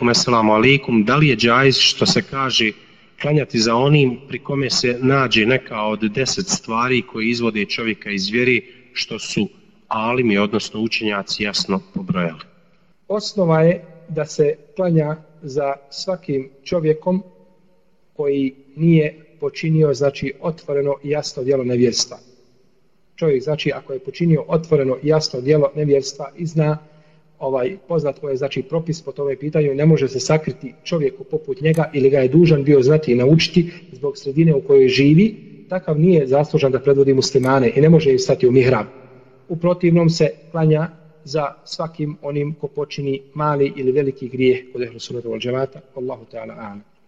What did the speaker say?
Kum assalamu alaikum, da li je džajz što se kaže klanjati za onim pri kome se nađe neka od deset stvari koje izvode čovjeka iz vjeri što su alimi, odnosno učenjaci jasno pobrojali. Osnova je da se klanja za svakim čovjekom koji nije počinio znači otvoreno i jasno djelo nevjerstva. Čovjek znači ako je počinio otvoreno i jasno djelo nevjerstva i zna ovaj poznat koji je znači propis po tome pitanju ne može se sakriti čovjeku poput njega ili ga je dužan bio znati i naučiti zbog sredine u kojoj živi, takav nije zaslužan da predvodi muslimane i ne može im stati u mihrab. U protivnom se klanja za svakim onim ko počini mali ili veliki grijeh kod ehlu sunnata wal džemata. Allahu ta'ala a'lam.